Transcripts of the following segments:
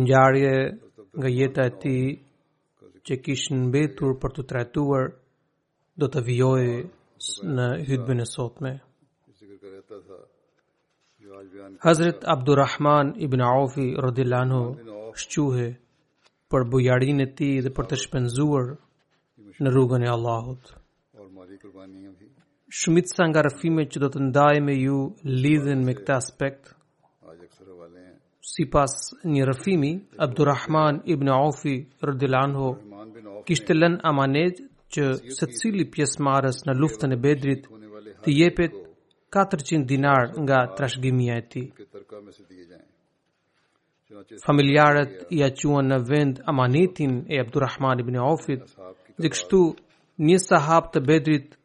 Ngjarje nga jeta e tij që kishin mbetur për t'u trajtuar do të vijoj në hutbën e sotme. Hazret Abdurrahman ibn Aufi radhiyallahu anhu shquhe për bujarinë e tij dhe për të shpenzuar në rrugën e Allahut. Shumica nga rrëfimet që do të ndaj me ju lidhen me këtë aspekt. Sipas një rrëfimi, Abdurrahman ibn Aufi radhiyallahu anhu kishte lënë amanet që secili pjesëmarrës në luftën e bedrit të jepet 400 dinar nga trashëgimia e tij. Familjarët ia çuan në vend amanetin e Abdurrahman ibn Aufit, dhe kështu një sahab të bedrit,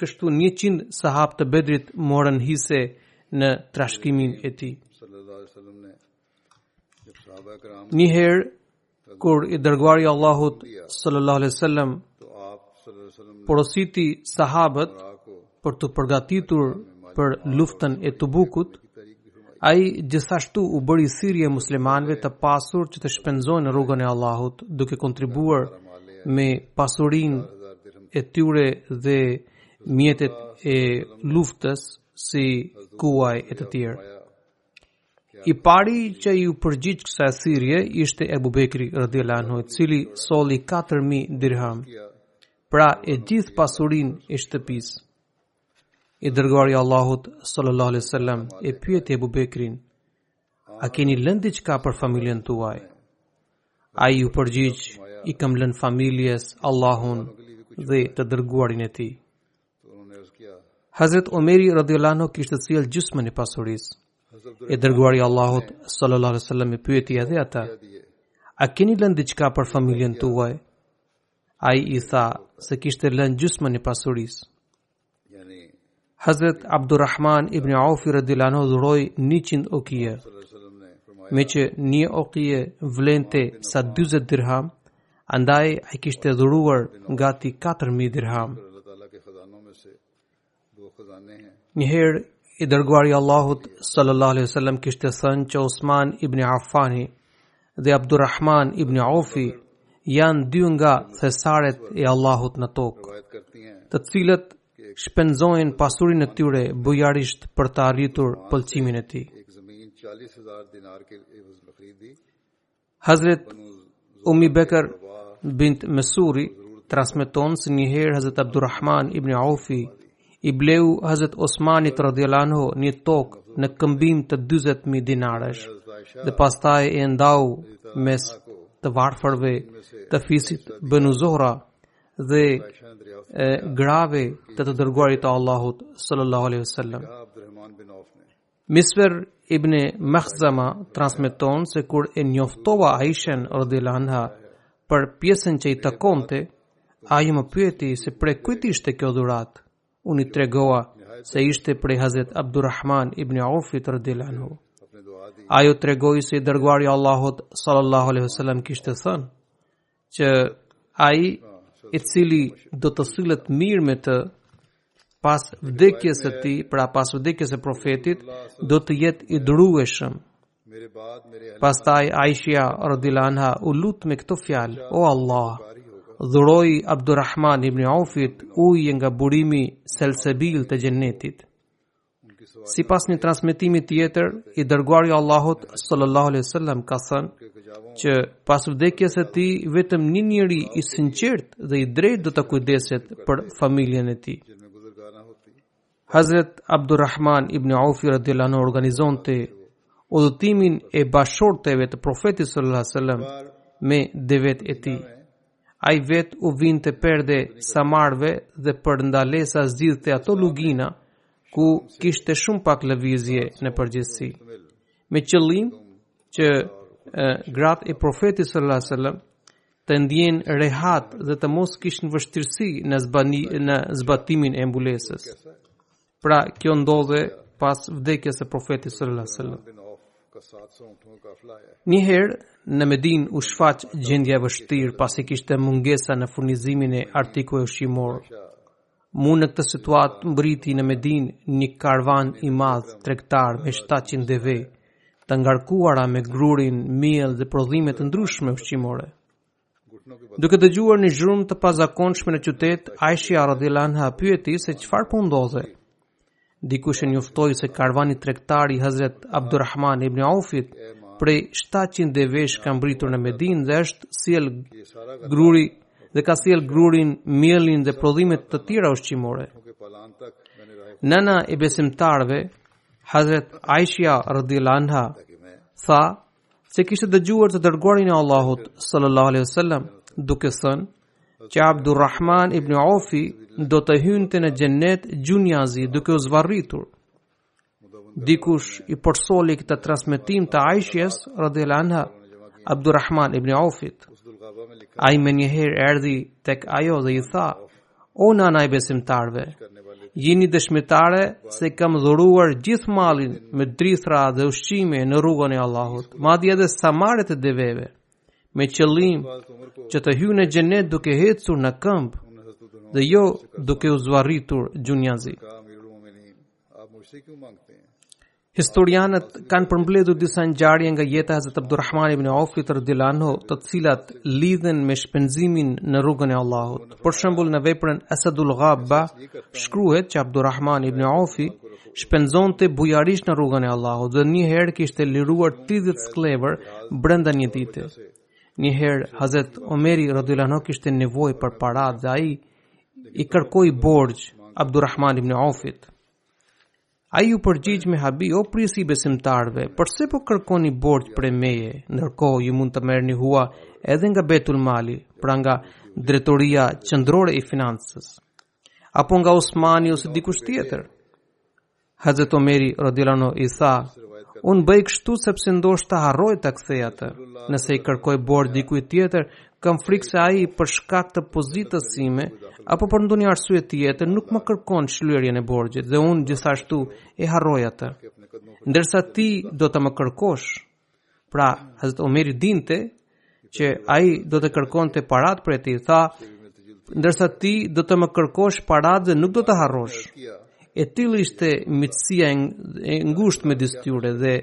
kështu njëqind sahab të bedrit morën hise në trashëgimin e tij. Njëherë, kur i dërguari i Allahut sallallahu alaihi wasallam porositi sahabët për t'u përgatitur për luftën e Tubukut, ai gjithashtu u bëri thirrje muslimanëve të pasur që të shpenzojnë në rrugën e Allahut, duke kontribuar me pasurinë e tyre dhe mjetet e luftës si kuaj e të tjerë. I pari që iu përgjigj kësaj thirrje ishte Ebu Bekri radhiyallahu anhu, i cili solli 4000 dirham, pra e gjithë pasurinë e shtëpisë. I dërguari i Allahut sallallahu alaihi wasallam e pyeti Ebu Bekrin, "A keni lënë diçka për familjen tuaj?" Ai iu përgjigj, "I kam lënë familjes Allahun dhe të dërguarin e tij." Hazret Omeri radhiyallahu anhu kishte sjell gjysmën e pasurisë. I dërguari i Allahut sallallahu alaihi wasallam e pyeti edhe atë: A keni lënë diçka për familjen tuaj? Ai i tha se kishte lënë gjysmën e pasurisë. Hazret Abdurrahman ibn Auf radhiyallahu anhu dhuroi 100 ukie. Meqë një ukie vlente sa 40 dirham, Andaj ai kishte dhuruar gati 4000 dirham. Njëherë i dërguari i Allahut sallallahu alaihi wasallam kishte thënë që Osman ibn Affani dhe Abdurrahman ibn Aufi janë dy nga thesaret e Allahut në tokë, të cilët shpenzojnë pasurinë e tyre bujarisht për të arritur pëlqimin e tij. Hazret Umi Bekër bint Mesuri transmeton se një herë Hazret Abdurrahman ibn Aufi i bleu Hazret Osmanit radhiyallahu anhu një tokë në këmbim të 40000 dinarësh dhe pastaj e ndau mes të varfërve të fisit Benu Zohra dhe e, grave të të dërguarit të Allahut sallallahu alaihi wasallam. Misver ibn Makhrama transmeton se kur e njoftova Aishen radhiyallahu anha për pjesën që i takonte, ajo më pyeti se prej kujt ishte kjo dhuratë. Unë i tregova se ishte prej Hazret Abdurrahman ibn Aufit radhiyallahu anhu. Ajo tregoi se i dërguari i Allahut sallallahu alaihi wasallam kishte thënë: që ai i cili do të sillet mirë me të pas vdekjes së tij, pra pas vdekjes së profetit, do të jetë i durueshëm. Pastaj Aisha radhiyallahu anha u lut me këto fjalë: O Allah, dhuroji Abdurrahman ibn Aufit ujë nga burimi selsebil të xhennetit. Sipas një transmetimi tjetër, i dërguari i Allahut sallallahu alaihi wasallam ka thënë që pas vdekjes së tij vetëm një njeri i sinqertë dhe i drejtë do të kujdeset për familjen e tij. Hazret Abdurrahman ibn Aufi radhiyallahu anhu organizonte udhëtimin e bashkëshorteve të Profetit sallallahu alaihi wasallam me devetë e tij. Ai vetë u vinte perde samarëve dhe për ndalesa zgjidhte ato lugina ku kishte shumë pak lëvizje në përgjithësi. Me qëllim që gratë e profetit sallallahu alajhi wasallam të ndihen rehat dhe të mos kishin vështirësi në zbani në zbatimin e mbulesës. Pra, kjo ndodhte pas vdekjes së profetit sallallahu alaihi wasallam. Njëherë, në Medinë u shfaq gjendja e vështirë pasi kishte mungesa në furnizimin e artikujve ushqimorë. Mu në këtë situatë mbërriti në Medinë një karvan i madh tregtar me 700 deve, të ngarkuara me grurin, miell dhe prodhime të ndryshme ushqimore. Duke dëgjuar një zhurmë të pazakonshme në qytet, Aisha radhiyallahu anha pyeti se çfarë po ndodhte. Dikush e njoftoi se karvani tregtar i Hazret Abdurrahman ibn Aufit prej 700 devesh ka mbërritur në Medinë dhe është sjellë gruri dhe ka sjellë grurin, miellin dhe prodhime të tjera ushqimore. Nëna e besimtarëve, Hazret Aisha radhiyallahu anha, tha se kishte dëgjuar të dërguarin e Allahut sallallahu alaihi wasallam duke thënë që Abdurrahman ibn Aufi do të hynte në xhennet gjunjazi duke u zvarritur. Dikush i përcolli këtë transmetim të Aishës radhiyallahu anha Abdurrahman ibn Aufit. Ai menjëherë erdhi tek ajo dhe i tha: O nëna e besimtarve, jeni dëshmitare se kam dhuruar gjithë mallin me drithëra dhe ushqime në rrugën e Allahut, madje edhe samarët e deveve, me qëllim që të hyj në xhenet duke ecur në këmbë dhe jo duke u zvarritur gjunjazi. Historianët kanë përmbledhur disa ngjarje nga jeta e Hazrat Abdulrahman ibn Aufit radhiyallahu anhu, të cilat lidhen me shpenzimin në rrugën e Allahut. Për shembull, në veprën Asadul Ghabba shkruhet që Abdulrahman ibn Aufi shpenzonte bujarisht në rrugën e Allahut dhe një herë kishte liruar 30 skllevër brenda një dite. Një herë Hazrat Omeri radhiyallahu anhu kishte nevojë për para dhe ai i kërkoi borxh Abdurrahman ibn Aufit. Ai iu përgjigj me habi o prijësi i besimtarve, përse po kërkoni borxh prej meje, ndërkohë ju mund të merrni hua edhe nga Bejtul Mali, pra nga drejtoria qendrore e financës, apo nga Osmani ose dikush tjetër. Hazret Omeri radhiyallahu anhu i tha, "Unë bëj kështu sepse ndoshta harroj ta kthej atë. Nëse i kërkoj borxh dikujt tjetër, kam frikë se ai për shkak të pozitës sime apo për ndonjë arsye tjetër nuk më kërkon shlyerjen e borxhit dhe unë gjithashtu e harroj atë. Ndërsa ti do të më kërkosh, Pra, Hazrat Omeri dinte që ai do të kërkonte paratë prej tij, tha, ndërsa ti do të më kërkosh paratë dhe nuk do të harrosh. E tillë ishte miqësia e ngushtë midis tyre dhe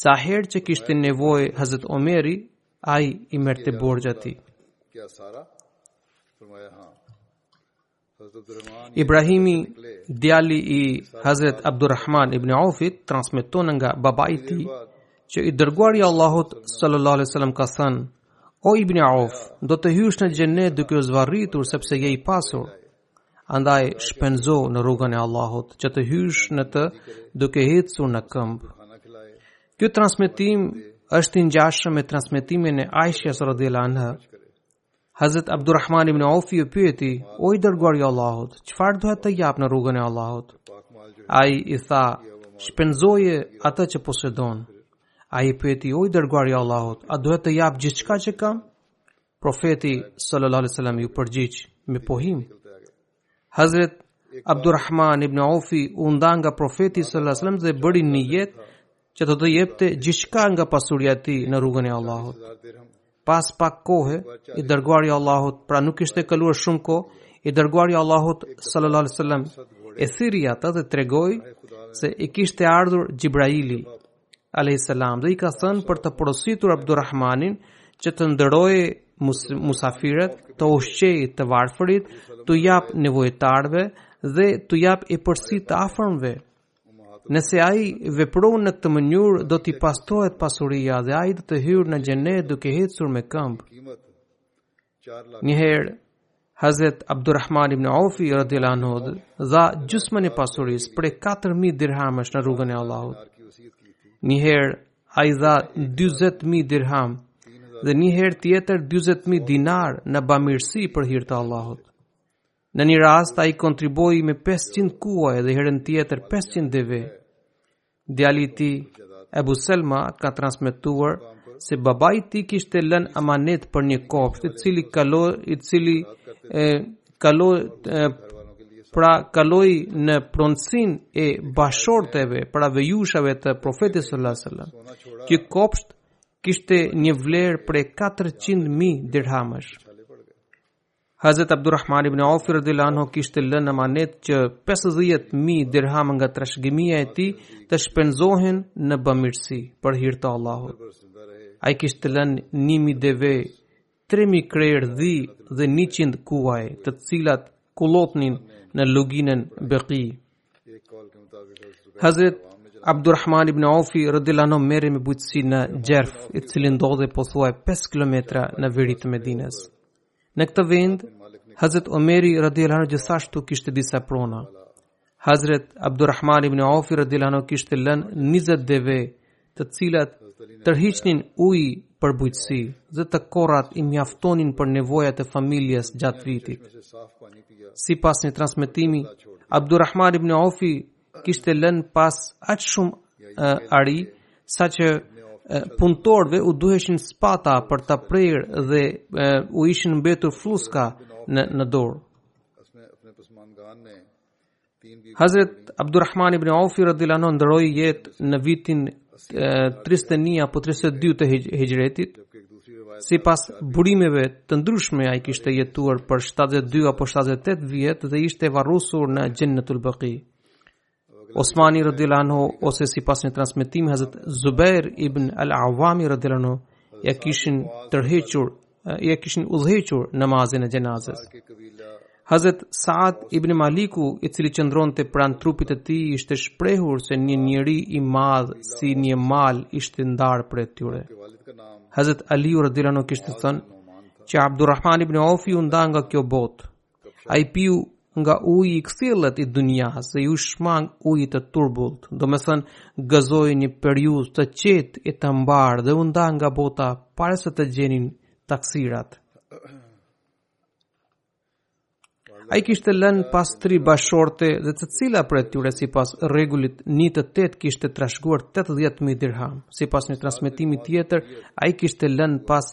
sa herë që kishte nevojë Hazrat Omeri, ai i merrte borxh atij. Ibrahimi, djali i Hazret Abdurrahman ibn Aufit, transmeton nga babai i tij që i dërguari i Allahut sallallahu alaihi wasallam ka thënë: O Ibn Auf, do të hysh në xhenet duke u zvarritur sepse je i pasur. Andaj shpenzo në rrugën e Allahut që të hysh në të duke ecur në këmbë. Ky transmetim është i ngjashëm me transmetimin e Aishës radhiyallahu anha, Hazrat Abdurrahman ibn Aufi e pyeti, o i dërguari i Allahut, çfarë duhet të jap në rrugën e Allahut? Ai i tha, shpenzoje atë që posedon. Ai pyeti, o i dërguari i Allahut, a duhet të jap gjithçka që kam? Profeti sallallahu alaihi wasallam iu përgjigj me pohim. Hazret Abdurrahman ibn Aufi u nda nga profeti sallallahu alajhi wasallam dhe bëri nijet që do të jepte gjithçka nga pasuria e tij në rrugën e Allahut. Pas pak kohe i dërguari i Allahut, pra nuk kishte kaluar shumë kohë, i dërguari i Allahut sallallahu alajhi wasallam e thirri atë dhe tregoi se i kishte ardhur Xhibraili a.s. dhe i ka thënë për të porositur Abdurrahmanin që të nderojë musafirët, të ushqejë të varfërit, t'u japë nevojtarëve dhe t'u japë epërsi të afërmve. Nëse ai vepron në këtë mënyrë, do t'i pastrohet pasuria dhe ai do të hyrë në xhenet duke ecur me këmbë. Njëherë, Hazret Abdurrahman ibn Aufi radiallahu anhu dha gjysmën e pasurisë prej 4000 dirhamësh në rrugën e Allahut. Njëherë ai dha 40000 dirham dhe një herë tjetër 40000 dinar në bamirësi për hir të Allahut. Në një rast ai kontribuoi me 500 kuaj dhe herën tjetër 500 deve. Djali i tij, Abu Selma, ka transmetuar se babai i tij kishte lënë amanet për një kopsht i cili kaloi i cili e kaloi pra kaloi në pronësinë e bashkëshorteve pra vejushave të profetit sallallahu alajhi wasallam. Ky kopsht kishte një vlerë prej 400.000 dirhamësh. Hazrat Abdurrahman ibn Auf radhiyallahu anhu kishte lënë amanet që 50000 dirham nga trashëgimia e tij të shpenzohen në bamirësi për hir të Allahut. Ai kishte lënë 1000 deve, 3000 krerë dhi dhe 100 kuaj, të cilat kullotnin në luginën Beqi. Hazrat Abdurrahman ibn Auf radhiyallahu anhu merrej me bujqësi në Xherf, i cili ndodhej pothuaj 5 kilometra në veri të Medinës. Në këtë vend, Hazret Omeri radiallahu anhu gjithashtu kishte disa prona. Hazret Abdurrahman ibn Auf radiallahu anhu kishte lënë 20 deve, të cilat tërhiqnin ujë për bujqësi dhe të korrat i mjaftonin për nevojat e familjes gjatë vitit. Sipas një transmetimi, Abdurrahman ibn Aufi kishte lënë pas aq shumë ari saqë punëtorëve u duheshin sëpata për ta prerë dhe u ishin mbetur flluska në në dorë. Hazrat Abdurrahman ibn Auf radhiyallahu anhu ndërroi jetë në vitin 31 apo 32 të hixhretit, sipas burimeve të ndryshme ai kishte jetuar për 72 apo 78 vjet dhe ishte varrosur në Xhenetul Beki. Osmani radiallahu anhu ose sipas një transmetimi Hazret Zubejr ibn Al-Awami radiallahu anhu ia kishin tërhequr ia kishin udhëhequr namazin e xhenazës. Hazret Saad ibn Maliku, i cili qëndronte pranë trupit të tij, ishte shprehur se një njeri i madh si një mal ishte ndarë prej tyre. Hazret Aliu radhiyallahu anhu kishte thënë që Abdurrahman ibn Aufi u nda nga kjo botë. Ai piu nga uji i kthjellët i dunjas dhe iu shmang ujit të turbullt, domethënë gëzoi një periudhë të qetë e të mbarë dhe u nda nga bota para se ta gjenin taksirat. Ai kishte lënë pas tri bashkëshorte dhe secila prej tyre sipas rregullit një të tetë kishte trashëguar 80.000 dirham. Sipas një transmetimi tjetër, ai kishte lënë pas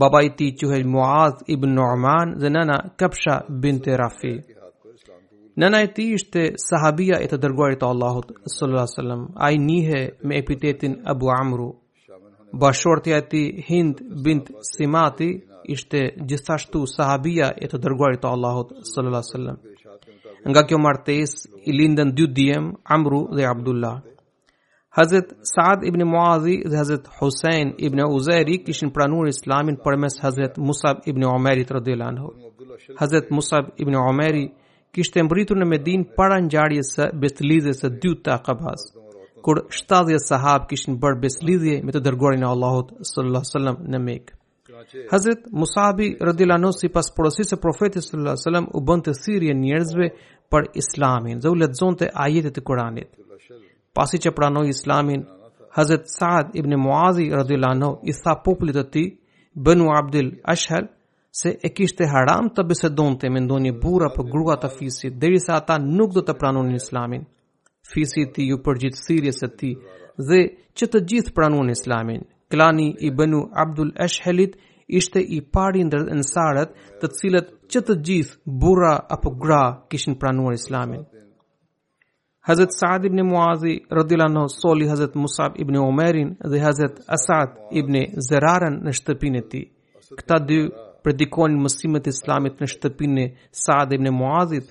Babai i tij quhej Muadh ibn Nu'man dhe nëna Kabsha bint Rafi. Nëna e tij ishte sahabia e të dërguarit të Allahut sallallahu alaihi wasallam. Ai njihej me epitetin Abu Amru. Bashkëshortja e tij Hind bint Simaki ishte gjithashtu sahabia e të dërguarit të Allahut sallallahu alaihi wasallam. Nga kjo martesë i lindën dy djem, Amru dhe Abdullah. Hazret Saad ibn Muadhi dhe Hazret Usejd ibn Huzeri kishin pranuar Islamin përmes Hazret Musab ibn Umerit radhiyallahu anhu. Hazret Musab ibn Umeri kishte mbërritur në Medinë para ngjarjes së besëlidhjes së dytë të Akabasë, kur 70 sahabë kishin bërë besëlidhje me të dërguarin e Allahut sallallahu alaihi wasallam në Mekë. Hazret Musabi radhiyallahu anhu sipas porosisë së Profetit sallallahu alaihi wasallam u bënte thirrje njerëzve për Islamin dhe u lexonte ajetet e Kuranit. Pasi që pranoi Islamin, Hazret Saad ibn Muazi radhiyallahu anhu i tha popullit të tij, Banu Abdul Ashhal, se e kishte haram të bisedonte me ndonjë burrë apo grua të fisit, derisa ata nuk do të pranonin Islamin. Fisi i tij iu përgjigj thirrjes së tij dhe që të gjithë pranuan islamin. Klani i Benu Abdul Eshhelit ishte i pari ndër ensarët të cilët që të gjithë burra apo gra kishin pranuar islamin. Hazret Saad ibn Muazi radhiyallahu anhu solli Hazret Musab ibn Umerin dhe Hazret Asad ibn Zeraran në shtëpinë e tij. Këta dy predikonin mësimet e Islamit në shtëpinë e Saad ibn Muazit.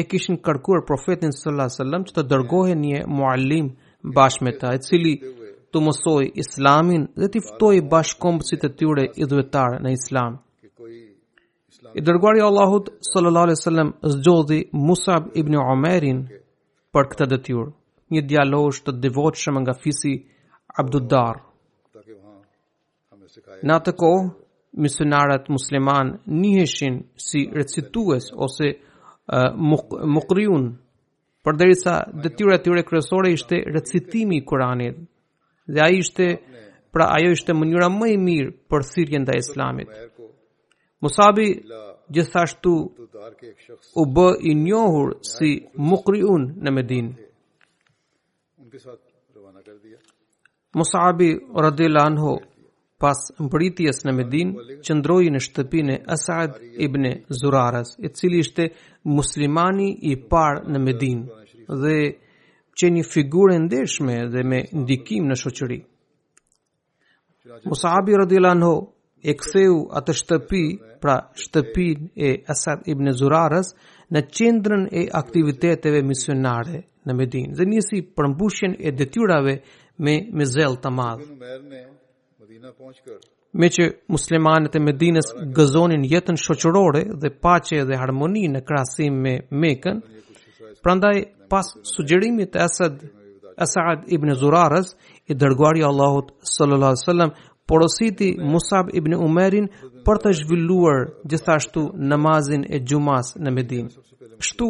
i kishin kërkuar profetit sallallahu alaihi wasallam që të dërgohej një muallim bashkë me ta, i cili t'u mësojë islamin dhe t'i ftojë bashkëkombësit e tyre idhujtarë në islam. I dërguari i Allahut sallallahu alaihi wasallam zgjodhi Musab ibn Umerin për këtë detyrë, një djalosh të devotshëm nga fisi Abduddar. Në atë kohë, misionarët musliman njiheshin si recitues ose uh, mukriun, përderisa detyra e tyre kryesore ishte recitimi i Kuranit. Dhe ai ishte, pra ajo ishte mënyra më e mirë për thirrjen ndaj islamit. Musabi gjithashtu u bë i njohur si mukriun në Medinë. Mus'abi radhiyallahu anhu pas mbërritjes në Medinë, qëndroi në shtëpinë e Asad ibn Zurarës, i cili ishte muslimani i parë në Medinë dhe qe një figurë e ndershme dhe me ndikim në shoqëri. Musabi radhiyallahu anhu e ktheu atë shtëpi, pra shtëpinë e Asad ibn Zurarës, në qendrën e aktiviteteve misionare në Medinë dhe nisi përmbushjen e detyrave me me zell të madh. Meqë muslimanët e Medinës gëzonin jetën shoqërore dhe paqe dhe harmoni në krahasim me Mekën, Prandaj, pas sugjerimit të Asad, Asad ibn Zurarës, i dërguari i Allahut sallallahu alaihi wasallam, porositi Musab ibn Umerin për të zhvilluar gjithashtu namazin e xhumasë në Medinë. Kështu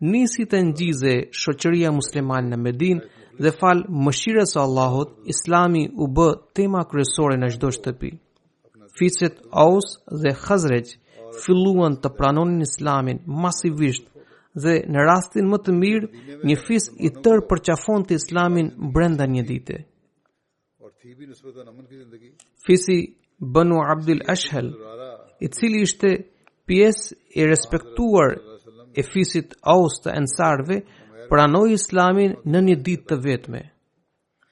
nisi të ngjizej shoqëria muslimane në Medinë dhe falë mëshirës së Allahut, Islami u bë tema kryesore në çdo shtëpi. Fiset Aus dhe Khazrej filluan të pranonin Islamin masivisht dhe në rastin më të mirë një fis i tërë përqafonte Islamin brenda një dite. Fisi Banu Abdul Ashhal, i cili ishte pjesë e respektuar e fisit Aus të Ensarëve, pranoi Islamin në një ditë të vetme.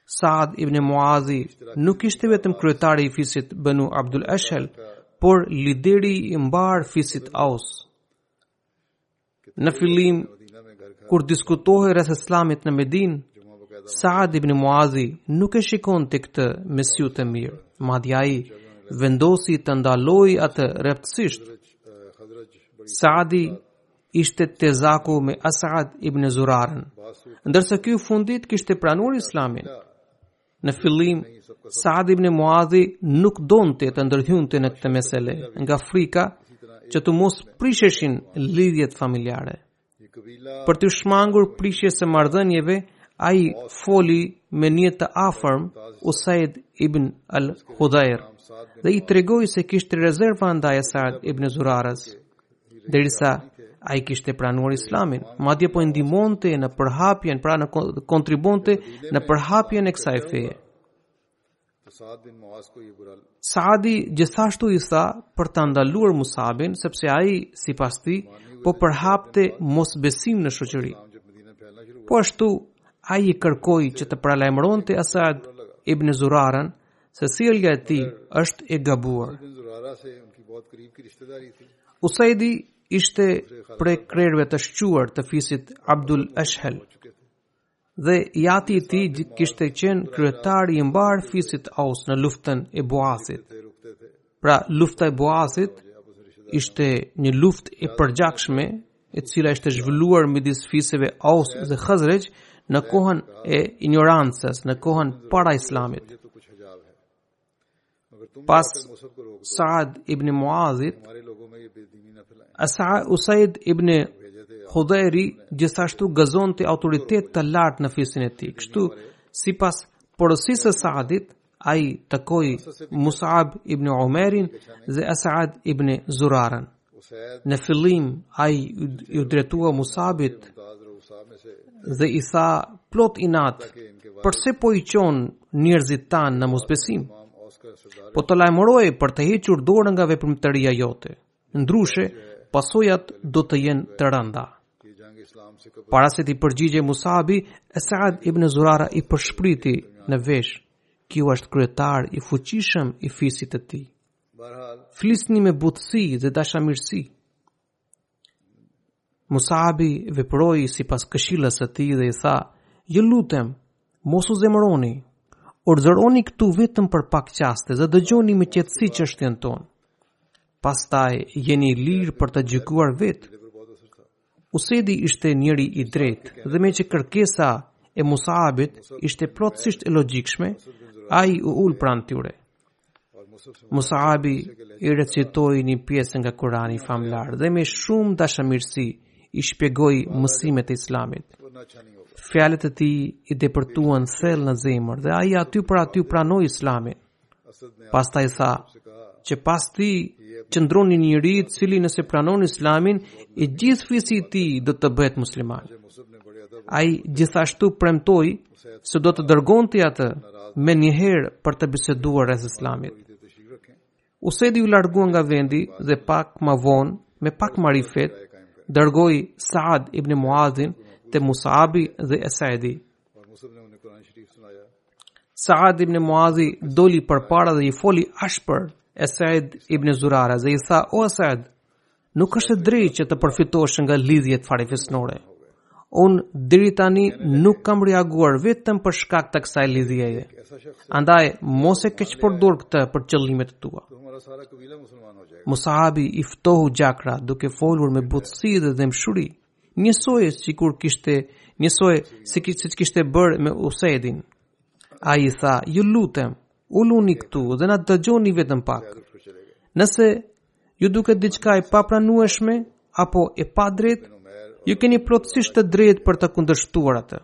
Saad ibn Muazi nuk ishte vetëm kryetari i fisit Banu Abdul Ashhal, por lideri i mbarë fisit Aus. Në fillim, kur diskutohej rreth Islamit në Medinë, Saad ibn Muazi nuk e shikonte këtë me sy të mirë, madje ai vendosi ta ndalojë atë rreptësisht. Saadi ishte tezak me Asad ibn Zurarën, ndërsa ky i fundit kishte pranuar Islamin. Në fillim, Saad ibn Muadhi nuk donte të ndërhynte në këtë mesele, nga frika që të mos prisheshin lidhjet familjare. Për t'iu shmangur prishjes së marrëdhënieve, ai foli me një të afërm Usaid ibn al-Hudhair dhe i tregoi se kishte rezerva ndaj Asad ibn Zurarës. derisa ai kishte pranuar islamin, madje po e ndihmonte në përhapjen, pra në kontribuonte në përhapjen e kësaj feje. Saadi gjithashtu i tha për ta ndaluar Musabin, sepse ai, sipas tij, po përhapte mosbesim në shoqëri. Po ashtu, ai i kërkoi që të paralajmëronte Asad ibn Zurarën, se sjellja e tij është e gabuar. Usaidi ishte prej krerëve të shquar të fisit Abdul Eshhel dhe i ati i tij kishte qenë kryetari i mbarë fisit Aus në luftën e Buasit. Pra, lufta e Buasit ishte një luftë e përgjakshme e cila ishte zhvilluar midis fiseve Aus dhe Khazrexh në kohën e injorancës, në kohën para Islamit. Pas Saad ibn Muadhit, Usaid ibn Hudejri gjithashtu gëzonte autoritet të lartë në fisin e tij. Kështu, sipas porosisë së Saadit, Ai takoi Mus'ab ibn Umerin dhe As'ad ibn Zuraran. Në fillim ai iu drejtua Mus'abit dhe i tha plot inat, përse po i çon njerëzit tanë në mosbesim? Po të lajmëroj për të hequr dorë nga veprimtaria jote. Ndryshe, pasojat do të jenë të rënda. Para se t'i përgjigjej Musabi, Esad ibn Zurara i pëshpëriti në vesh, ky është kryetar i fuqishëm i fisit të tij. Flisni me butësi dhe dashamirësi. Mus'abi veproi sipas këshillës së tij dhe i tha, Ju lutem, mos u zemëroni. Urdhëroni këtu vetëm për pak çaste dhe dëgjoni me qetësi çështjen tonë. Pastaj jeni i lirë për të gjykuar vetë. Usedi ishte njeri i drejtë dhe meqë kërkesa e Musabit ishte plotësisht e logjikshme, ai u ul pranë tyre. Musabi i recitoi një pjesë nga Kurani famëlartë dhe me shumë dashamirësi i shpjegoi mësimet e islamit. Fjalët e tij i depërtuan thellë në zemër dhe ai aty për aty pranoi islamin. Pastaj tha, që pas tij qëndron një njeri i cili nëse pranon islamin, i gjithë fisi i tij do të bëhet musliman. Ai gjithashtu premtoi se do të dërgonte atë menjëherë për të biseduar rreth islamit. Usedi u largua nga vendi dhe pak ma vonë, me pak marifet, dërgoi Saad ibn Muadhin te Musabi dhe Esadi. Saad ibn Muadhi doli përpara dhe i foli ashpër Esad ibn Zurara dhe i tha, o Esad, Nuk është e drejtë që të përfitosh nga lidhjet farefisnore. Unë deri tani nuk kam reaguar vetëm për shkak të kësaj lidhjeje. Andaj, mos e keqpërdor këtë për qëllimet e tua. Musabi i ftohu gjakrat duke folur me butësi dhe dhembshuri, njësoj sikur kishte, njësoj si kishte, siç kishte bërë me Usaidin. Ai tha, ju lutem, uluni këtu dhe na dëgjoni vetëm pak. Nëse Ju duket diçka e papranueshme apo e padrejtë? Ju keni plotësisht të drejtë për ta kundërshtuar atë.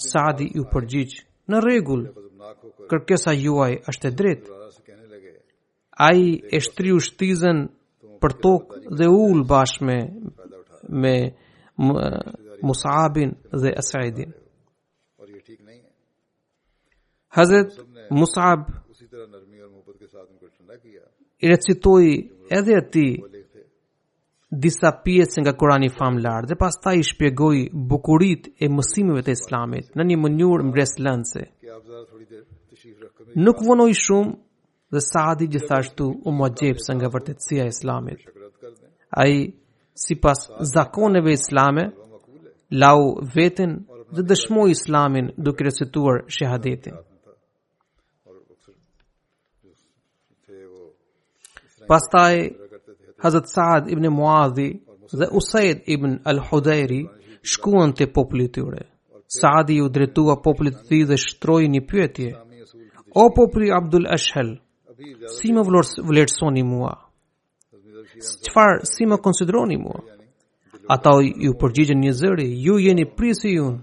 Saadi iu përgjigj, në rregull, kërkesa juaj është e drejtë. Ai e shtriu shtizën për tokë dhe u ul bashkë me me Musabin dhe Usaidin. Hazret Musab i recitoi edhe atij disa pjesë nga Kurani famëlartë dhe pastaj i shpjegoi bukuritë e mësimeve të Islamit në një mënyrë mbresëlënëse. Nuk vonoi shumë Dhe Saadi gjithashtu u magjeps nga vërtetësia e islamit. Ai, sipas zakoneve islame, lau veten dhe dëshmoi islamin duke recituar shehadetin. Pastaj, Hazret Saad ibn Muadhi dhe Usaid ibn Al-Hudairi shkuan te populli i tyre. Saadi iu drejtua popullit të tij dhe shtroi një pyetje. O populli Abdul Ashhal, si më vlerësoni mua? Çfarë si më konsideroni mua? Ata iu përgjigjën njëzëri, ju jeni prijësi ynë.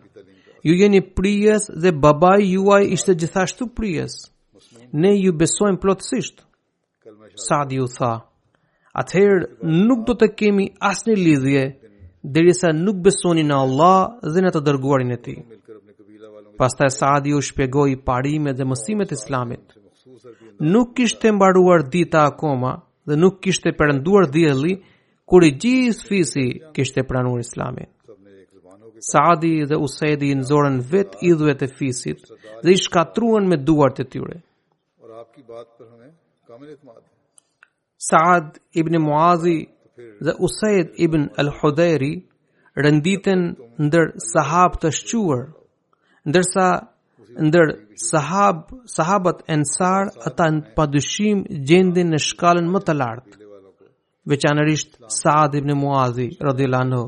Ju jeni prijës dhe babai juaj ishte gjithashtu prijës. Ne ju besojmë plotësisht. Saadi u tha, atëherë nuk do të kemi asnjë lidhje, derisa nuk besoni në Allah dhe në të dërguarin e tij. Pastaj Saadi u shpjegoi parimet dhe mësimet e islamit. Nuk kishte mbaruar dita akoma dhe nuk kishte perënduar dielli, kur i gjithë fisi kishte pranuar islamin. Saadi dhe Usaidi nxorën vetë idhujt e fisit dhe i shkatërruan me duart e tyre. Saad ibn Muazi dhe Usaid ibn al-Hudairi renditen ndër sahabët e shquar, ndërsa ndër sahab, sahabat ensar ata pa dyshim gjenden në shkallën më të lartë. veçanërisht Saad ibn Muazi radhiyallahu anhu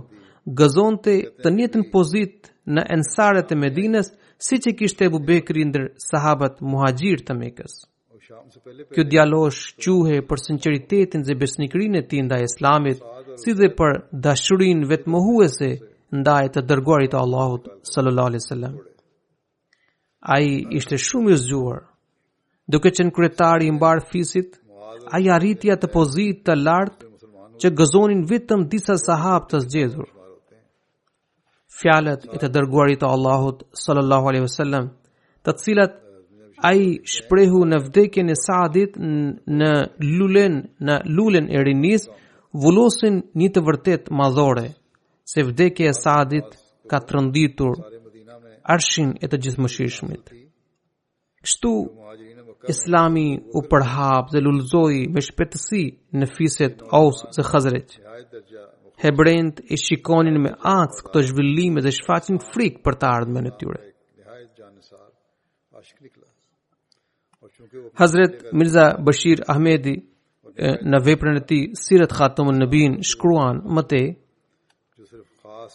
gëzonte të njëjtën pozitë në ensarët e Medinës siç e kishte Abu Bekri ndër sahabët muhaxhir të Mekës. Ky djalosh shquhej për sinqeritetin dhe besnikërinë e tij ndaj Islamit, si dhe për dashurinë vetmohuese ndaj të dërguarit të Allahut sallallahu alaihi wasallam. Ai ishte shumë i zgjuar. Duke qenë kryetari i mbarë fisit, ai arriti atë pozitë të lartë që gëzonin vetëm disa sahabë të zgjedhur. Fjalët e të dërguarit të Allahut sallallahu alaihi wasallam, të cilat ai shprehu në vdekjen e Saadit në lulen e rinisë, vulosin një të vërtetë madhore. se vdekja e Saadit ka tronditur arshin e të Gjithëmëshirshmit. Kështu, islami u përhap dhe lulëzoi me shpejtësi në fiset aus dhe hazrexh. Hebrenjtë i shikonin me ankth këto zhvillime dhe shfaqnin frikë për të ardhmen e tyre. Hazret Mirza Bashir Ahmedi në veprën e tij Sirat Khatamun Nabijin shkruan më tej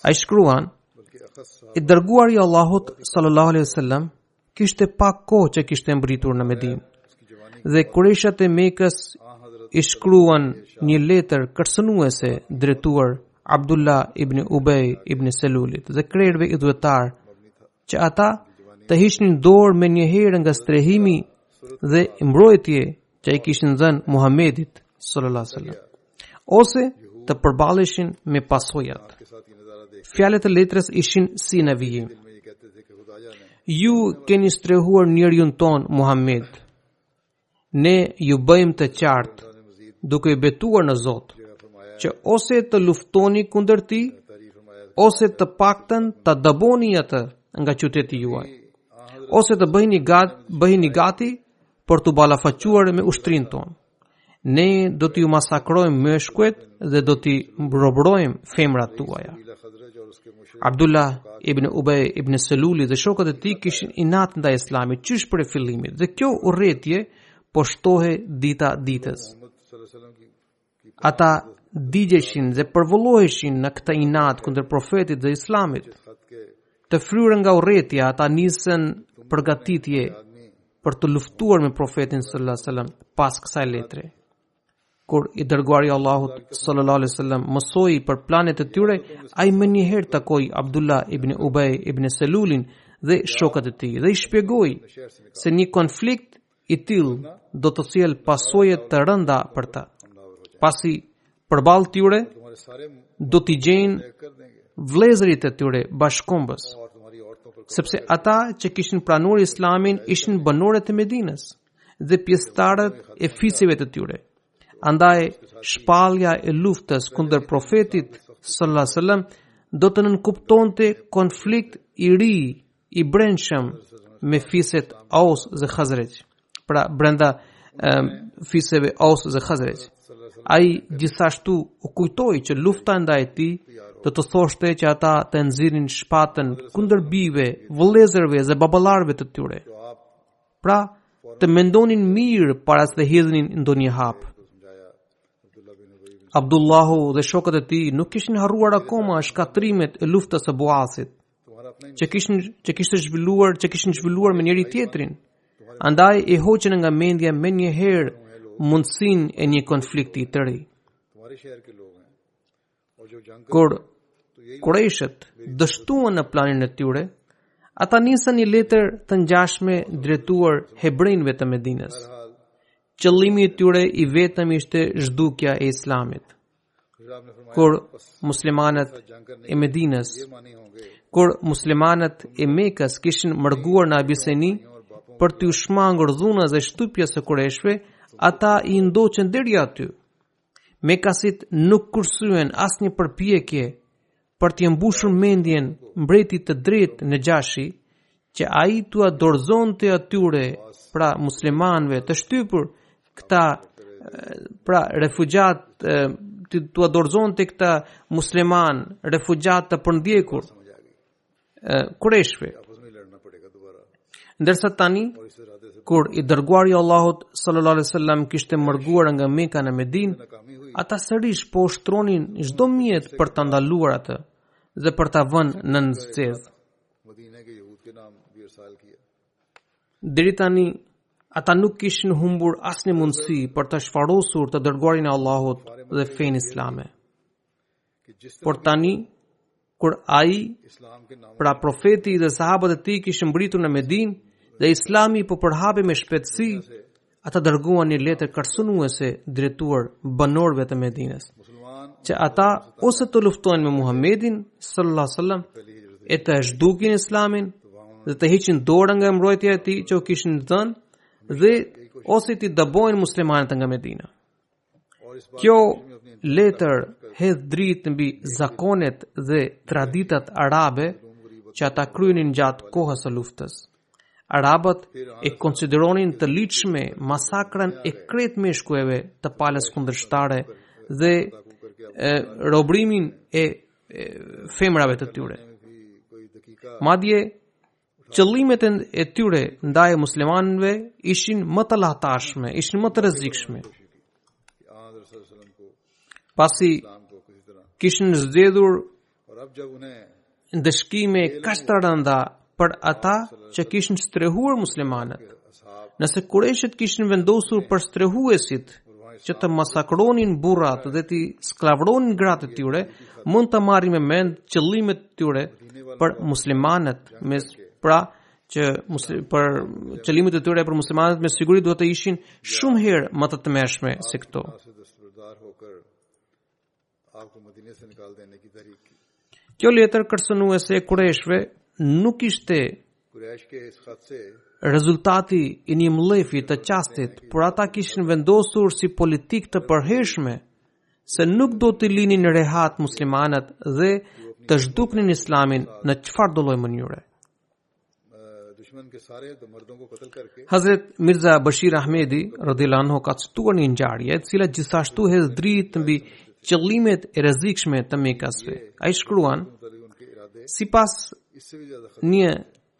ai shkruan i dërguari i Allahut sallallahu alaihi wasallam kishte pak kohë që kishte mbërritur në Medinë dhe kurejshët e Mekës i shkruan një letër kërcënuese drejtuar Abdullah ibn Ubay ibn Selulit dhe krerëve idhujtarë që ata të hiqnin dorë menjëherë nga strehimi dhe mbrojtja që i kishin dhënë Muhamedit sallallahu alaihi wasallam ose të përballeshin me pasojat. Fjalët e letrës ishin si në vijim. Ju keni strehuar njeriun tonë, Muhammed. Ne ju bëjmë të qartë, duke u betuar në Zot, që ose të luftoni kundër tij, ose të paktën ta dëboni atë nga qyteti juaj, ose të bëheni gati, bëheni gati për t'u ballafaquar me ushtrinë tonë. Ne do t'ju masakrojmë meshkujt dhe do t'i robërojmë femrat tuaja. Abdullah ibn Ubay ibn Saluli dhe shokët e tij kishin inat ndaj Islamit qysh prej fillimit dhe kjo urrejtje po shtohej dita ditës. Ata digjeshin dhe përvëloheshin në këtë inat kundër profetit dhe Islamit. Të fryrë nga urrejtja ata nisën përgatitje për të luftuar me profetin sallallahu alajhi wasallam pas kësaj letre. kur i dërguari i Allahut sallallahu alaihi wasallam mësoi për planet e tyre, ai menjëherë takoi Abdullah ibn Ubay ibn Selulin dhe shokët e tij dhe i shpjegoi se një konflikt i tillë do të sjellë pasoja të rënda për ta. Pasi përballë tyre do t'i gjejnë vëllezërit e tyre bashkëkombës, sepse ata që kishin pranuar Islamin ishin banorët e Medinës. dhe pjesëtarët e fiseve të tyre. Andaj, shpallja e luftës kundër profetit sallallahu sallam do të nënkuptonte konflikt i ri i brendshëm me fiset aus dhe khazreq. Pra, brenda um, fiseve aus dhe khazreq. Ai gjithashtu u kujtoi që lufta ndaj tij do të thoshte që ata të nxirrnin shpatën kundër bijve, vëllezërve dhe baballarëve të tyre. Pra, të mendonin mirë para se të hidhnin ndonjë hap. Abdullahu dhe shokët e tij nuk kishin harruar akoma shkatërrimet e luftës së Buasit, që kishin që kishte zhvilluar, që kishin zhvilluar me njëri-tjetrin. Andaj e hoqën nga mendja menjëherë mundësinë e një konflikti të ri. Kur kurejshët dështuan në planin e tyre, ata nisën një letër të ngjashme drejtuar hebrenjve të Medinës. Qëllimi i tyre i vetëm ishte zhdukja e Islamit. Kur muslimanët e Medinës, kur muslimanët e Mekës kishin mërguar në Abiseni për t'iu shmangur dhunës e shtypjes së kurejshve, ata i ndoqën deri aty. Mekasit nuk kursyen asnjë përpjekje për t'ia mbushur mendjen mbretit të drejtë Nexhashi, që ai t'ua dorëzonte atyre pra muslimanëve të shtypur, këta pra refugjatë t'ua dorëzonte këta muslimanë refugjatë të përndjekur. kurejshve. Ndërsa tani, kur i dërguari i Allahut sallallahu alaihi wasallam kishte mërguar nga Mekka në Medinë, ata sërish po ushtronin çdo mjet për ta ndaluar atë dhe për ta vënë nën zgjedhë. Deri tani ata nuk kishin humbur asnjë mundësi për ta shfarosur të dërguarin e Allahut dhe fenë islame. Por tani, kur ai, pra profeti dhe sahabët e tij kishin mbërritur në Medinë, dhe islami po përhapej me shpejtësi, ata dërguan një letër kërcënuese drejtuar banorëve të Medinës, që ata ose të luftojnë me Muhammedin sallallahu alaihi wasallam e të zhdukin islamin dhe të heqin dorën nga mbrojtja e tij që u kishin dhënë dhe ose t'i dëbojnë muslimanët nga Medina. Kjo letër hedh dritë mbi zakonet dhe traditat arabe që ata kryenin gjatë kohës së luftës. Arabët e konsideronin të ligjshme masakrën e krejt meshkujve të palës kundërshtare dhe e, robrimin e, e femrave të tyre. Madje Qëllimet e tyre ndaj muslimanëve ishin më të llahtarshme, ishin më të rrezikshme. Pasi kishin zgjedhur ndëshkime kaq të rënda për ata që kishin strehuar muslimanët, Nëse kureshët kishin vendosur për strehuesit që të masakronin burrat dhe t'i skllavëronin gratë e tyre, mund ta marrim me mend qëllimet e tyre për muslimanët, me pra që muslim, për qëllimet e tyre për muslimanët me siguri duhet të ishin shumë herë më të tmerrshme se këto. Kjo letër kërcënuese e kureshve nuk ishte rezultati i një mllefi të çastit, por ata kishin vendosur si politikë të përhershme se nuk do t'i linin rehat muslimanët dhe të zhduknin islamin në çfarëdolloj mënyre. Hazret Mirza Bashir Ahmedi radhiyallahu anhu ka cituar një ngjarje e cila gjithashtu hedh dritë mbi qëllimet e rrezikshme të Mekasve. Ai shkruan: Sipas një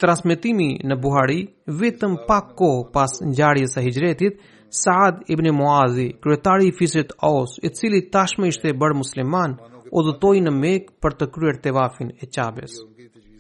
transmetimi në Buhari, vetëm pak kohë pas ngjarjes së Hijretit, Saad ibn Muazi, kryetari i fisit Aus, i cili tashmë ishte bërë musliman, udhëtoi në Mekë për të kryer tevafin e Qabes.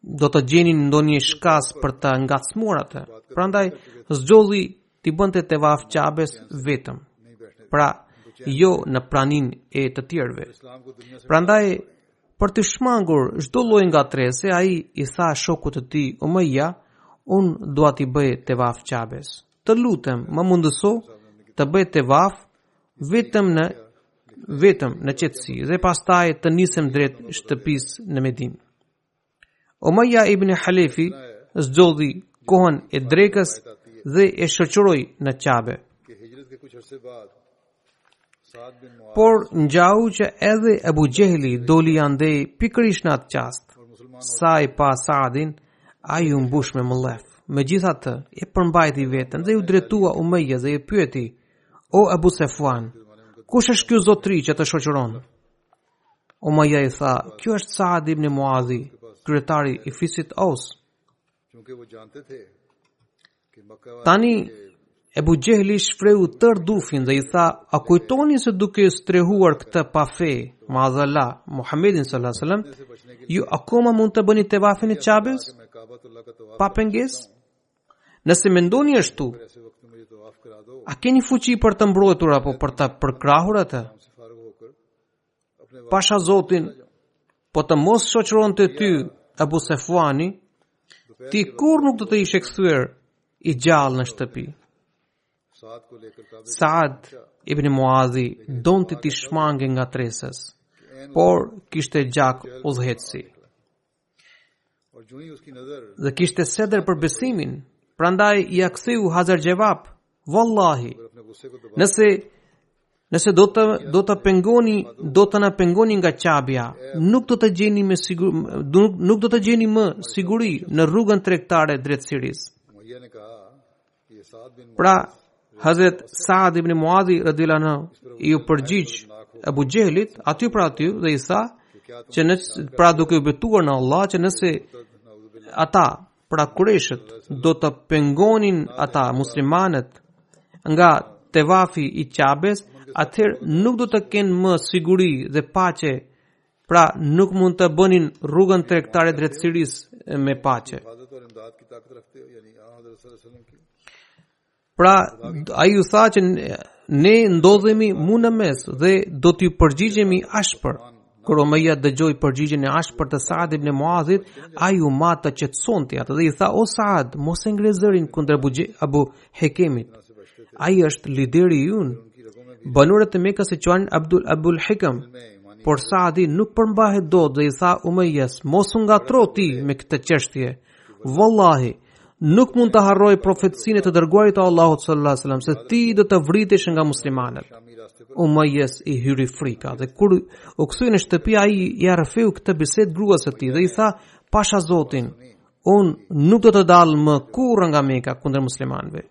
do të gjenin ndonjë shkas për të ngacmuar atë. Prandaj zgjodhi t'i bënte tevaf Qabes vetëm. Pra, jo në praninë e të tjerëve. Prandaj për t'i shmangur çdo lloj ngatërrese, ai i tha shokut të tij Umayya, unë dua t'i bëj tevaf Qabes. Të lutem, më mundëso të bëj tevaf vetëm në vetëm në qetësi dhe pastaj të nisem drejt shtëpisë në Medinë. Umayya ibn Halefi zgjodhi kohën e drekës dhe e shoqëroi në Qabe. Por ngjau që edhe Abu Jehli doli andej pikërisht në atë çast. Sa e pa Saadin, ai u mbush me mëllef. Megjithatë, e përmbajti veten dhe iu drejtua Umayyas dhe e pyeti: "O Abu Safwan, kush është ky zotëri që të shoqëron?" Umayya i tha, ky është Saad ibn Muadhi, kryetari i fisit Aus. Tani, Ebu Xhehli shfreu tërë dufin dhe i tha, a kujtoni se duke strehuar këtë pafe, maadhallah, Muhammedin s.a.s. ju akoma mund të bëni tevafin e Qabes, pa pengesë? Nëse mendoni ashtu, a keni fuqi për ta mbrojtur apo për ta përkrahur atë? Pasha Zotin, po të mos shoqëronte ty, Abu Sefuani, ti kurrë nuk do të ishe kthyer i gjallë në shtëpi. Saad ibn Muadhi donte t'i shmangej ngatërresës, por kishte gjak udhëhetësi. Dhe kishte sedër për besimin, prandaj ia ktheu hazërxhevap. Wallahi, nëse nëse do të do ta pengoni, do të na pengoni nga Qabja, nuk do të gjeni më siguri, nuk, nuk do të gjeni më siguri në rrugën tregtare drejt Sirisë. Pra, Hazret Saad ibn Muadhi radhiyallahu anhu iu përgjigj Abu Jehlit aty për aty dhe i tha që në pra duke u betuar në Allah që nëse ata pra kurejshët do të pengonin ata muslimanët nga tevafi i Qabes, atëherë nuk do të kenë më siguri dhe paqe Pra, nuk mund ta bënin rrugën tregtare drejt Sirisë me paqe. Pra, ai u tha që ne ndodhemi mu në mes dhe do t'ju përgjigjemi ashpër. Kur Umeja dëgjoi përgjigjën e ashpër të Saad ibn Muadhit, ai u mat ta qetësonte atë dhe i tha, o Saad, mos e ngre zërin kundër Abu Hekemit. Ai është lideri ynë. Banorët e Mekës e quanin Abdul Abul Hekem. Por Saadi nuk përmbahej dot dhe i tha Umayas, mos u ngatërro ti me këtë çështje. Wallahi, nuk mund ta harroj profecinë e të dërguarit të Allahut sallallahu alaihi wasallam se ti do të vritesh nga muslimanët. Umayas i hyri frika dhe kur u kthye në shtëpi ai ia rrëfeu këtë bisedë gruas së tij dhe i tha Pasha Zotin, Unë nuk do të dal më kurrë nga Meka kundër muslimanëve.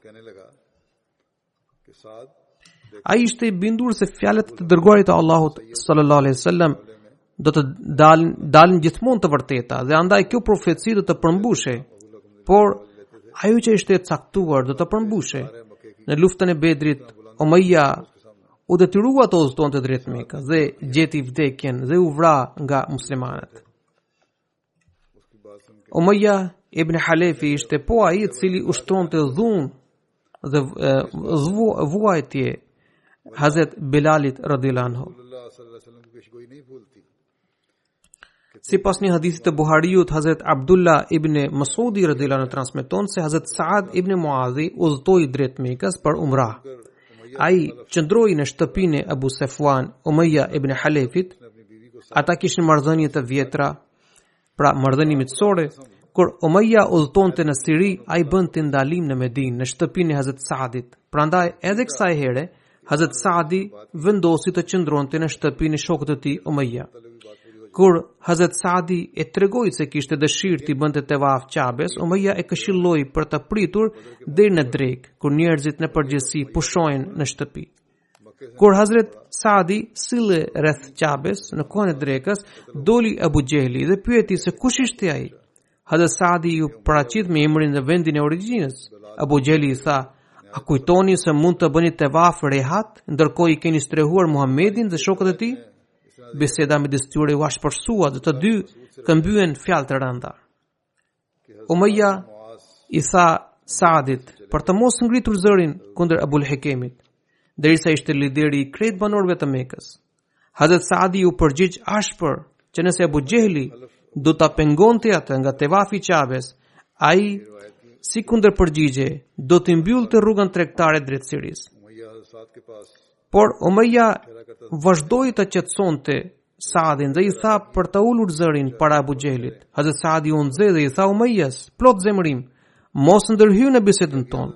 Ai ishte i bindur se fjalët e të dërguarit të Allahut sallallahu alaihi wasallam do të dalin gjithmonë të vërteta dhe andaj kjo profeci do të përmbushej. Por ajo që ishte e caktuar do të përmbushej. Në luftën e Bedrit, Umayya u detyrua të udhëtonte drejt Mekës dhe gjeti vdekjen dhe u vra nga muslimanët. Umayya ibn Halefi ishte po ai i cili ushtronte dhunë dhe vuajtje Hazret Bilalit radhiyallahu anhu. Sipas një hadithit të Buhariut, Hazret Abdullah ibn Masudi radhiyallahu anhu transmeton se Hazret Saad ibn Muadhi udhëtoi drejt Mekës për umra. Ai qëndroi në shtëpinë e Abu Safwan Umayya ibn Halefit. Ata kishin marrëdhënie të vjetra, pra marrëdhënie miqësore. Kur Umayya udhëtonte në Siri, ai bënte ndalim në Medinë, në shtëpinë e Hazrat Saadit. Prandaj edhe kësaj here Hazrat Saadi vendosi të qëndronte në shtëpinë e shokut të tij Umayya. Kur Hazrat Saadi i tregoi se kishte dëshirë t'i bënte tevaf Qabes, Umayya e këshilloi për të pritur deri në drekë. kur njerëzit në përgjithësi pushojnë në shtëpi. Kur Hazret Sadi sillej rreth Qabes në kohën e drekës, doli Abu Jehli dhe pyeti se kush ishte ai. Hazret Sadi iu paraqit me emrin dhe vendin e origjinës. Abu Jehli i tha: A kujtoni se mund të bëni tevaf rehat, ndërkohë i keni strehuar Muhammedin dhe shokët e tij? Biseda midis tyre u ashpërsua dhe të dy këmbyen fjalë të rënda. Umayya i tha Saadit për të mos ngritur zërin kundër Abul Hekemit, derisa ishte lideri i krejt banorëve të Mekës. Hazrat Saadi u përgjigj ashpër që nëse Abu Jehli do ta pengonte atë nga tevafi i Qabes, ai si kundërpërgjigje do t'i mbyllte rrugën tregtare drejt Sirisë. Por Umayya vazhdoi ta qetësonte Saadin dhe i tha për ta ulur zërin para Abu Xhelit. Hazrat Saadi u nxeh dhe i tha Umayyas, plot zemërim, mos ndërhy në bisedën tonë.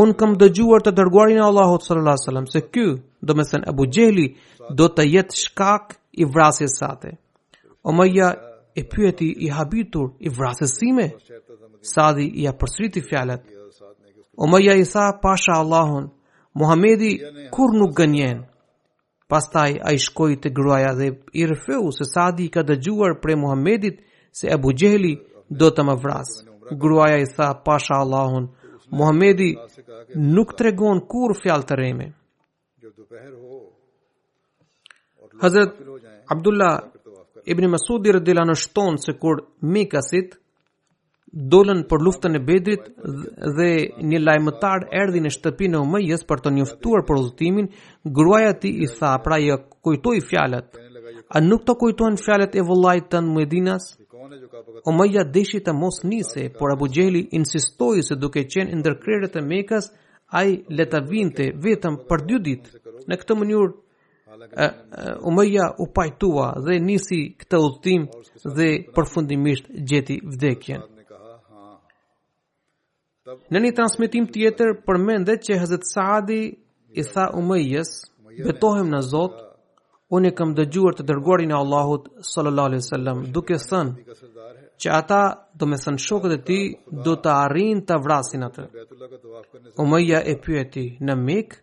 Unë kam dëgjuar të dërguarin e Allahut sallallahu alaihi wasallam se ky, domethënë Abu Xheli, do të jetë shkak i vrasjes sate. Umayya e pyeti i habitur i vrasjes sime. Saadi ia përsëriti fjalët. Umayya i tha pasha Allahun, Muhamedi kurrë nuk gënjen. Pastaj ai shkoi te gruaja dhe i rrëfeu se Sadi ka dëgjuar prej Muhamedit se Abu Jehli do të më vrasë. Gruaja i tha pasha Allahun, Muhamedi nuk tregon kurrë fjalë të rreme. Hazrat Abdullah ibn Masudi radhiyallahu anhu shton se kur mekasit dolën për luftën e Bedrit dhe një lajmëtar erdhi në shtëpinë e Umejës për të njoftuar për udhëtimin, gruaja e tij i tha, pra ia kujtoi fjalët. A nuk të kujtohen fjalët e vëllait tënd medinas? Umeja deshi të mos nise, por Abu Xhehli insistoi se duke qenë ndër krerët e Mekës, ai le të vinte vetëm për dy ditë. Në këtë mënyrë Umeja u pajtua dhe nisi këtë udhëtim dhe përfundimisht gjeti vdekjen. Në një transmitim tjetër përmendet që Hazrat Saadi i tha Umejes, betohem në Zot, unë e kam dëgjuar të dërguarin e Allahut sallallahu alaihi wasallam duke thënë që ata, domethënë shokët e tij, do të arrijnë ta vrasin atë. Umeja e pyeti në Mekë,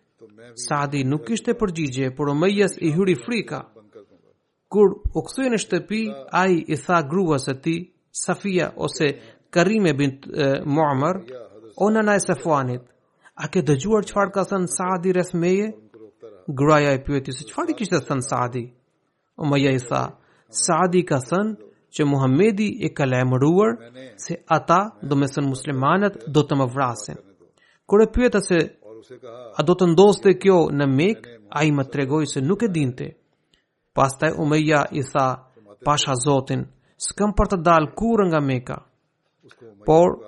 Saadi nuk kishte përgjigje, por Umejës i hyri frika. Kur u kthye në shtëpi, ai i tha gruas së tij, Safia ose Karime bint Muammar, o nëna e Safuanit, a ke dëgjuar çfarë ka thënë Saadi rreth meje? Gruaja e pyeti se çfarë i kishte thënë Saadi. Umayya i tha, Saadi ka thënë që Muhamedi e ka lajmëruar se ata, domethënë muslimanët, do të më vrasin. Kur e pyeta se a do të ndodhte kjo në Mekë, ai më tregoi se nuk e dinte. Pastaj Umayya i tha, Pasha Zotin, s'kam për të dalë kurrë nga Meka. Por,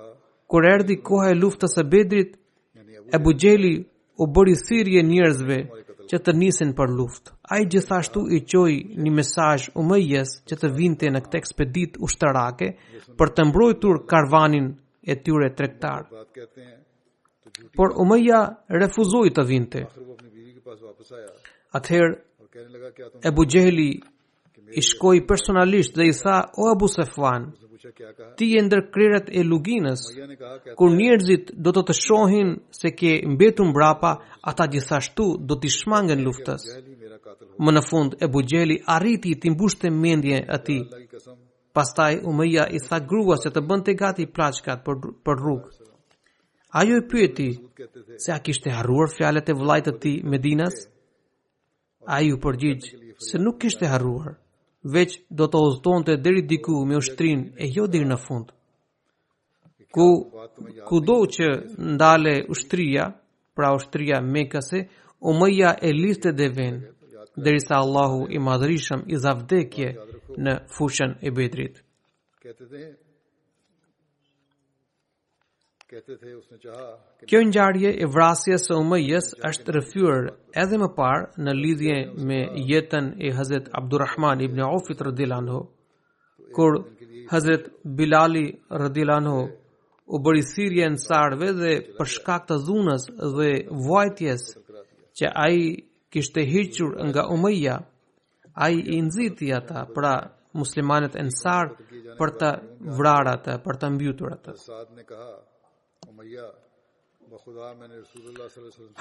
kur erdhi koha e luftës së Bedrit, Ebu Xhehli u bëri thirje njerëzve që të nisin për luftë. Ai gjithashtu i çoi një mesazh Umejes që të vinte në këtë ekspeditë ushtarake për të mbrojtur karvanin e tyre tregtar. Por Umeja refuzoi të vinte. Atëherë, Ebu Xhehli i shkoi personalisht dhe i tha o Abu Safwan ti je ndër krerët e luginës kur njerëzit do të të shohin se ke mbetur mbrapa ata gjithashtu do t'i shmangen luftës më në fund Ebu Xhehli arriti t'i mbushte mendjen e tij pastaj Umayya i tha gruas se të bënte gati plaçkat për për rrugë ajo e pyeti se a kishte harruar fjalët e vëllait të tij medinas Ai iu përgjigj se nuk kishte harruar, veç do të udhëtonte deri diku me ushtrinë e jo deri në fund. Ku kudo që ndalej ushtria, pra ushtria mekase, Umayya e lidhte devenë, derisa Allahu i madhërishëm i dha vdekje në fushën e Bedrit. Kjo ngjarje e vrasjes së Umejjes është rrëfyer edhe më parë në lidhje me jetën e Hazrat Abdurrahman ibn Auf radhiyallahu anhu, kur Hazrat Bilali radhiyallahu anhu u bëri thirrje ensarëve dhe për shkak të dhunës dhe vuajtjes që ai kishte hequr nga Umejja, Ai i nxiti ata, pra muslimanët ensar për ta vrarë atë, për ta mbytur atë.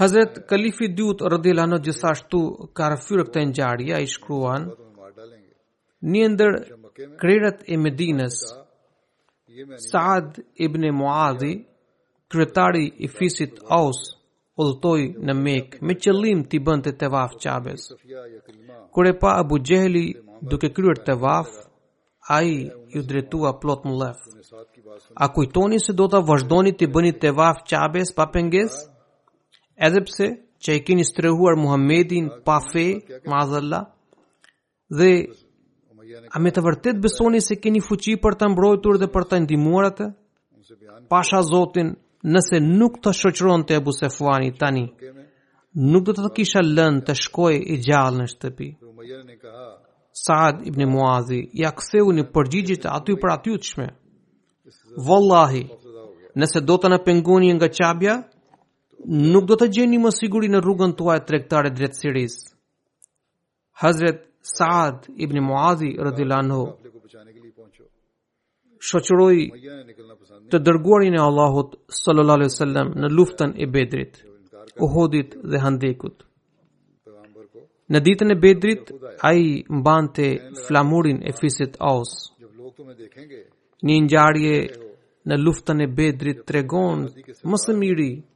Hazret Kalifi i Dytë radhiyallahu anhu gjithashtu ka rrëfyer këtë ngjarje, ai shkruan një ndër krerët e Medinës Saad ibn Muadhi kryetari i fisit Aus udhëtoi në Mekë me qëllim t'i bënte tevaf Qabes. Kur e pa Abu Jehli duke kryer tevaf, ai iu drejtua plot mllef. A kujtoni se do të vazhdoni t'i bëni tevaf Qabes pa pengesë? Edhe pse që e keni strehuar Muhammedin pa fe, mazalla, Dhe a me të vërtetë besoni se keni fuqi për ta mbrojtur dhe për ta ndihmuar atë? Pasha Zotin, nëse nuk të shoqëronte Ebu Sefuani tani, nuk do të të kisha lënë të shkoje i gjallë në shtëpi. Saad ibn Muadhi ia ktheu një përgjigje të atypëratyshme. Vallahi, nëse do të na pengoni nga Qabja, nuk do të gjeni më siguri në rrugën tuaj tregtare drejt Sirisë. Hazret Saad ibn Muadhi radhiyallahu anhu shoqëroi të dërguarin e Allahut sallallahu alaihi wasallam në luftën e Bedrit, Uhudit dhe Hendekut. Në ditën e Bedrit ai mbante flamurin e fisit Aus. Një ngjarje në luftën e Bedrit tregon më së miri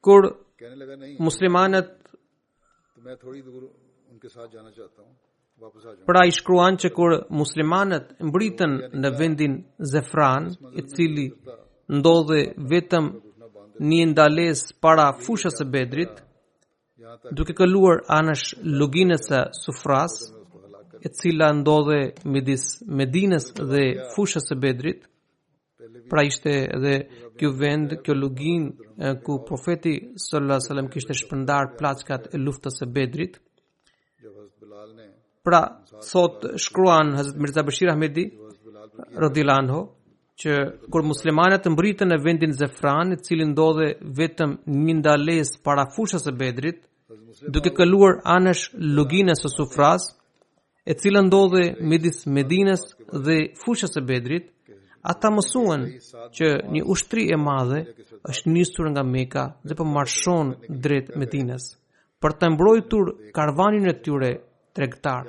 Kur muslimanët Pra ai shkruan që kur muslimanët mbërritën në vendin Zefran, i cili ndodhet vetëm një ndalesë para fushës së Bedrit, duke kaluar anësh luginës së Safrasë, e cila ndodhet midis Medinës dhe fushës së Bedrit, Pra ishte edhe ky vend, kjo luginë ku profeti sallallahu alaihi wasallam kishte shpërndarë plaçkat e luftës së Bedrit. Pra thotë, shkruan Hazrat Mirza Bashir Ahmedi radhiyallahu anhu që kur muslimanët mbërritën në vendin Zefran, i cili ndodhet vetëm një ndalesë para fushës së Bedrit, duke kaluar anësh luginës së Safrasë, e cila ndodhet midis Medinës dhe fushës së Bedrit, ata mësuan që një ushtri e madhe është nisur nga Meka dhe po marshon drejt Medinës, për të mbrojtur karvanin e tyre tregtar.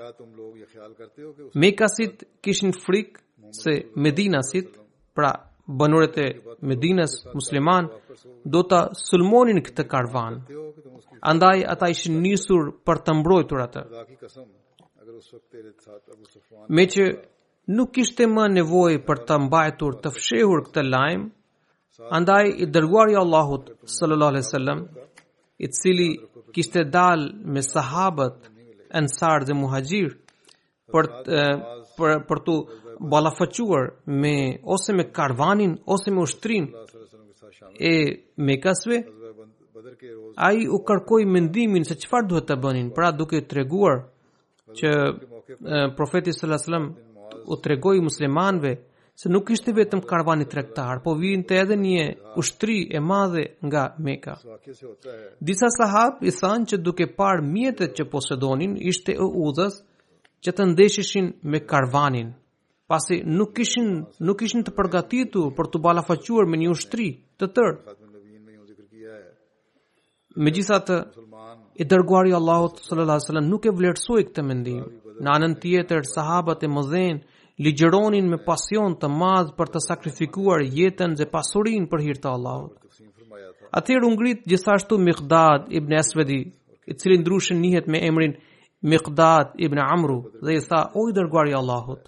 Mekasit kishin frikë se Medinasit Pra, banorët e Medinës muslimanë do ta sulmonin këtë karvan. Andaj ata ishin nisur për ta mbrojtur atë. Meqë nuk ishte më nevojë për ta mbajtur të fshehur këtë lajm, andaj i dërguari i Allahut sallallahu alaihi wasallam, i cili kishte dalë me sahabët ensarë dhe muhaxhirë, për për për t'u ballafaquar me ose me karvanin ose me ushtrinë e Mekasve ai u kërkoi mendimin se çfarë duhet të bënin pra duke treguar që profeti sallallahu alajhi wasallam u tregoi muslimanëve se nuk ishte vetëm karvani tregtar, po vinte edhe një ushtri e madhe nga Meka. Disa sahabë i thanë që duke parë mjetet që posedonin ishte e udhës që të ndesheshin me karvanin, pasi nuk kishin nuk ishin të përgatitur për t'u ballafaquar me një ushtri të tërë. Megjithatë, i dërguari i Allahut sallallahu alaihi wasallam nuk e vlerësoi këtë mendim. Në anën tjetër, sahabët e mëdhenj ligjëronin me pasion të madh për të sakrifikuar jetën dhe pasurinë për hir të Allahut. Atëherë u ngrit gjithashtu Miqdad ibn Esvedi, i cili ndryshe njihet me emrin Miqdad ibn Amru dhe i tha: "O i dërguar i Allahut,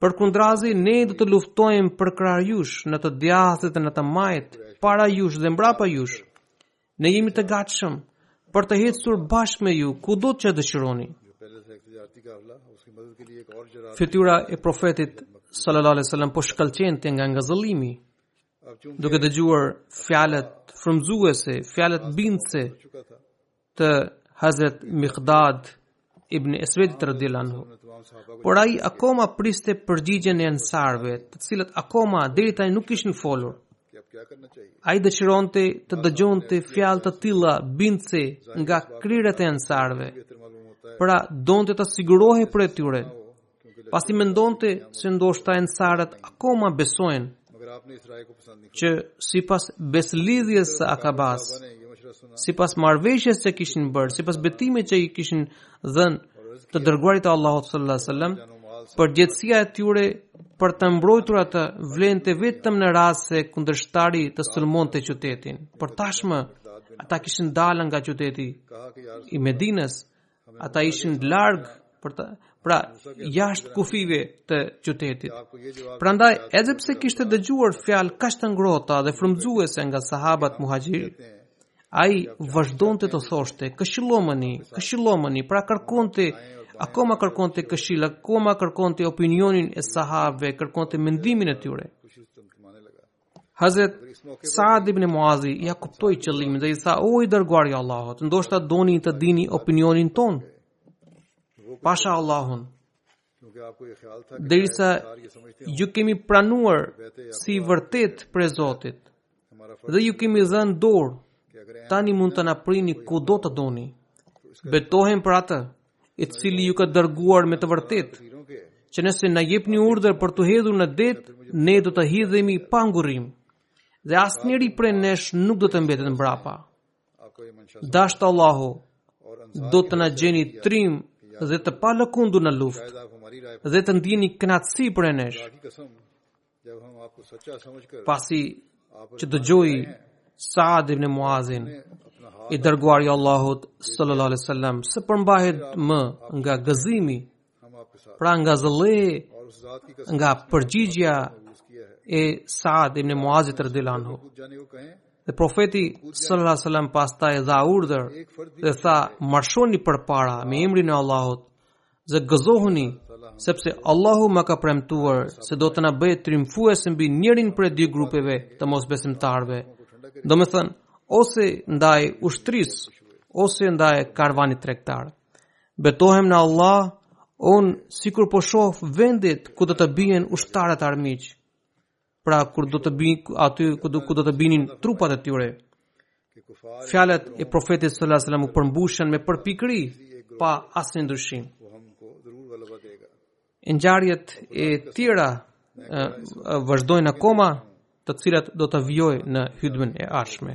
Përkundrazi, ne do të luftojmë përkrah jush, në të djathtë dhe në të majtë, para jush dhe mbrapa jush. Ne jemi të gatshëm për të ecur bashkë me ju kudo që dëshironi. Fytyra e profetit sallallahu alaihi wasallam po shkëlqente nga ngazëllimi, duke dëgjuar fjalët frymëzuese, fjalët bindëse të Hazret Miqdad ibn Esvedit radiallahu anhu. Por ai akoma priste përgjigjen e ansarve, të cilët akoma deri tani nuk kishin folur. Ai dëshironte të dëgjonte fjalë të tilla bindëse nga krerët e ansarve. Pra donte të sigurohej për e tyre. pasi mendonte se ndoshta ensarët akoma besojnë që sipas besëlidhjes së Akabasë, sipas marrëveshjes që kishin bërë, sipas betimit që i kishin dhënë të dërguarit të Allahut sallallahu alaihi wasallam, përgjegjësia e tyre për ta mbrojtur atë vlente vetëm në rast se kundërshtari të sulmonte qytetin. Por tashmë, ata kishin dalë nga qyteti i Medinës Ata ishin larg pra jashtë kufive të qytetit. Prandaj edhe pse kishte dëgjuar fjalë kaq të ngrohta dhe frymëzuese nga sahabët muhaxhirë, ai vazhdonte të thoshte këshillomëni, këshillomëni, pra kërkonte akoma kërkonte këshillë, akoma kërkonte opinionin e sahabëve, kërkonte mendimin e tyre. Hazret Saad ibn Muazi ia kuptoi qëllimin dhe i tha: "O i dërguari i Allahut, ndoshta doni të dini opinionin tonë." Pasha Allahun. Derisa ju kemi pranuar si të vërtetë prej Zotit dhe ju kemi dhënë dorë, tani mund të na prini kudo të doni. Betohem për atë. i cili ju ka dërguar me të vërtetë, që nëse na jepni urdhër për t'u hedhur në det, ne do të hidhemi pa ngurrim. Dhe asnjëri prej nesh nuk do të mbetet mbrapa. Dashtë Allahu do të na gjeni trima dhe të palëkundur në luftë dhe të ndieni kënaqësi prej nesh. Pasi që dëgjoi Saad ibn Muazin i dërguari i Allahut sallallahu alaihi wasallam s'u përmbajt më nga gëzimi pra nga zëllë nga përgjigjja e Saad ibn Muazit radhiyallahu anhu dhe profeti sallallahu alaihi wasallam pastaj dha urdhër dhe tha marshoni përpara me emrin e Allahut Dhe gëzohuni, sepse Allahu më ka premtuar se do të na bëjë triumfues mbi njërin prej dy grupeve të mosbesimtarëve. Domethënë, ose ndaj ushtrisë, ose ndaj karvanit tregtar. Betohem në Allah, unë sikur po shoh vendet ku do të bien ushtarët armiq. Pra ku do të bien aty ku do ku do të binin trupat e tyre. Fjalët e profetit sallallahu alajhi wasallam u përmbushën me përpikëri pa asnjë ndryshim. Ngjarjet e tjera vazhdojnë akoma, të cilat do t'i vijoj në hutbën e ardhshme.